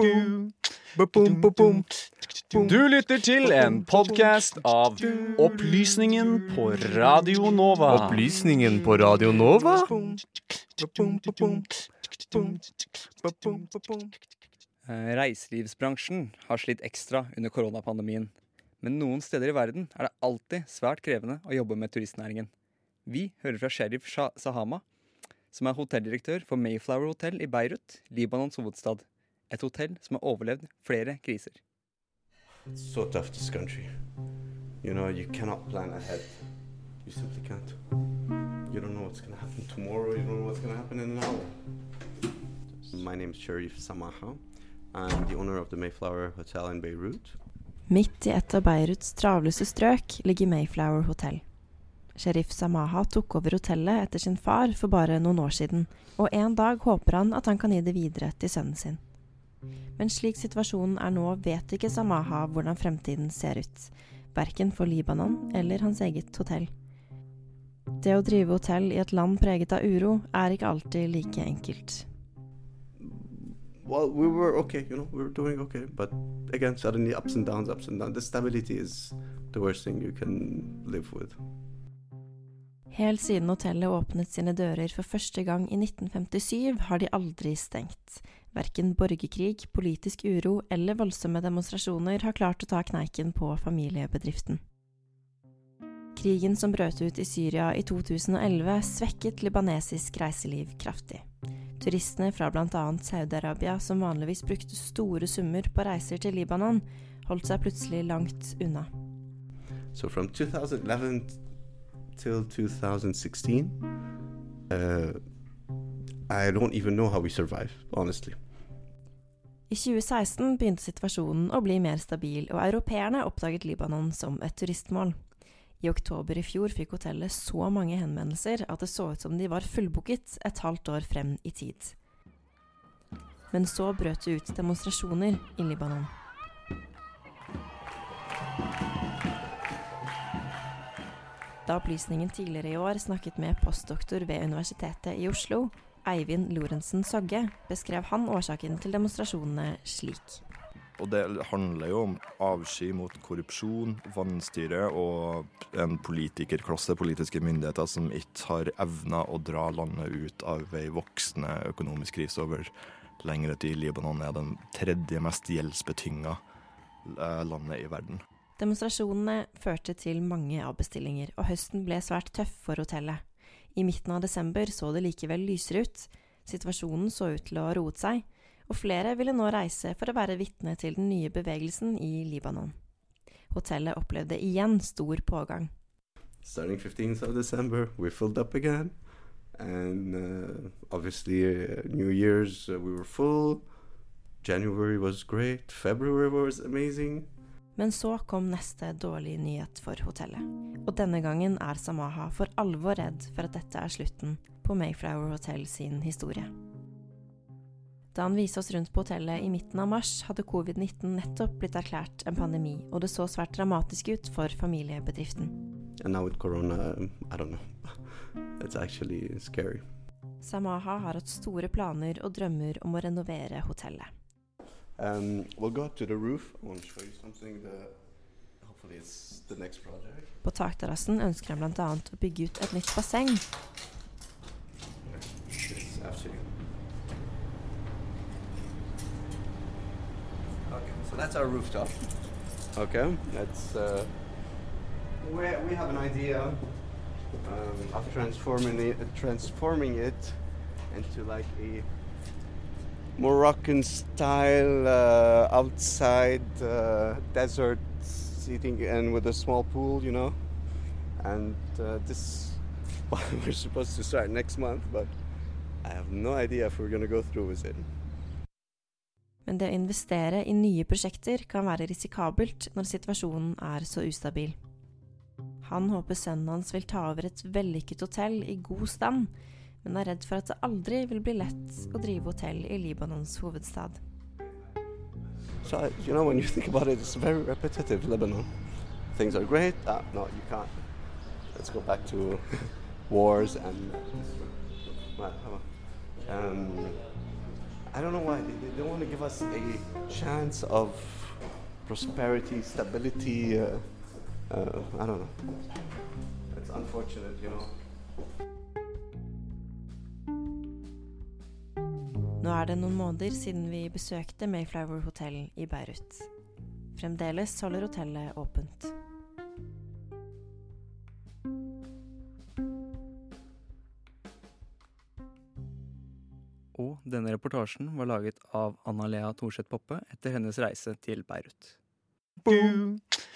Du lytter til en podkast av Opplysningen på Radio Nova. Opplysningen på Radio Nova? Eh, Reiselivsbransjen har slitt ekstra under koronapandemien. Men noen steder i verden er det alltid svært krevende å jobbe med turistnæringen. Vi hører fra sheriff Sahama, som er hotelldirektør for Mayflower Hotel i Beirut, Libanons hovedstad. Et hotell som har overlevd flere kriser. So tough, this country. You know, you cannot plan ahead. You simply can't. You don't know what's going to happen tomorrow. You don't know what's going to happen in an hour. My name is Sharif Samaha. I'm the owner of the Mayflower Hotel in Beirut. Midt i et av Beiruts travleste strøk ligger Mayflower Hotel. Sheriff Samaha tok over hotellet etter sin far for bare noen år siden, og en dag håper han at han kan gi det videre til sønnen sin. Men slik situasjonen er nå, vet ikke Samaha hvordan fremtiden ser ut, verken for Libanon eller hans eget hotell. Det å drive hotell i et land preget av uro er ikke alltid like enkelt. Well, we were okay, you know, we were doing okay. But again, suddenly ups and downs, ups and downs. The stability is the worst thing you can live with. Helt siden hotellet åpnet sine dører for første gang i 1957, har de aldri stengt. Verken borgerkrig, politisk uro eller voldsomme demonstrasjoner har klart å ta kneiken på familiebedriften. Krigen som brøt ut i Syria i 2011, svekket libanesisk reiseliv kraftig. Turistene fra bl.a. Saudi-Arabia, som vanligvis brukte store summer på reiser til Libanon, holdt seg plutselig langt unna. So from 2011 till 2016, uh, I don't even know how we survive, honestly. I 2016 begynte situasjonen å bli mer stabil, og europeerne oppdaget Libanon som et turistmål. I oktober i fjor fikk hotellet så mange henvendelser at det så ut som de var fullbooket et halvt år frem i tid. Men så brøt det ut demonstrasjoner i Libanon. Da Opplysningen tidligere i år snakket med postdoktor ved Universitetet i Oslo, Eivind Lorentzen Sogge, beskrev han årsaken til demonstrasjonene slik. Og det handler jo om avsky mot korrupsjon, vanstyre og en politikerklasse, politiske myndigheter, som ikke har evna å dra landet ut av ei voksende økonomisk krise over lengre tid. Libanon er den tredje mest gjeldsbetynga eh, landet i verden. Demonstrasjonene førte til mange avbestillinger, og høsten ble svært tøff for hotellet. I midten av desember så det likevel lysere ut. Situasjonen så ut til å ha roet seg, og flere ville nå reise for å være vitne til den nye bevegelsen i Libanon. Hotellet opplevde igjen stor pågang. Starting 15th of December, we filled up again. And uh, obviously, uh, New Year's, uh, we were full. January was great. February was amazing. Men så kom neste dårlige nyhet for hotellet. Og denne gangen er Samaha for alvor redd for at dette er slutten på Mayflower Hotel sin historie. Da han viste oss rundt på hotellet i midten av mars, hadde covid-19 nettopp blitt erklært en pandemi, og det så svært dramatisk ut for familiebedriften. And now with Corona, um, I don't know. It's actually scary. Samaha har hatt store planer og drømmer om å renovere hotellet. Um, we'll go up to the roof. I want to show you something. that hopefully, it's the next project. På takterrassen ønsker han bl.a. å bygge ut et nytt basseng, It's after you. Okay, so that's our rooftop. Okay, that's. Uh, we, we have an idea um, of transforming it, transforming it into like a Moroccan style uh, outside uh, desert seating and with a small pool, you know. And uh, this, well, we're supposed to start next month, but I have no idea if we're gonna go through with it. men det å investere i nye prosjekter kan være risikabelt når situasjonen er så ustabil. Han håper sønnen hans vil ta over et vellykket hotell i god stand, So, you know, when you think about it, it's very repetitive, Lebanon. Things are great. Ah, no, you can't. Let's go back to wars and. Um, I don't know why they, they don't want to give us a chance of prosperity, stability. Uh, uh, I don't know. It's unfortunate, you know. Nå er det noen måneder siden vi besøkte Mayflower Hotel i Beirut. Fremdeles holder hotellet åpent. Og denne reportasjen var laget av Anna Lea Thorseth Poppe etter hennes reise til Beirut.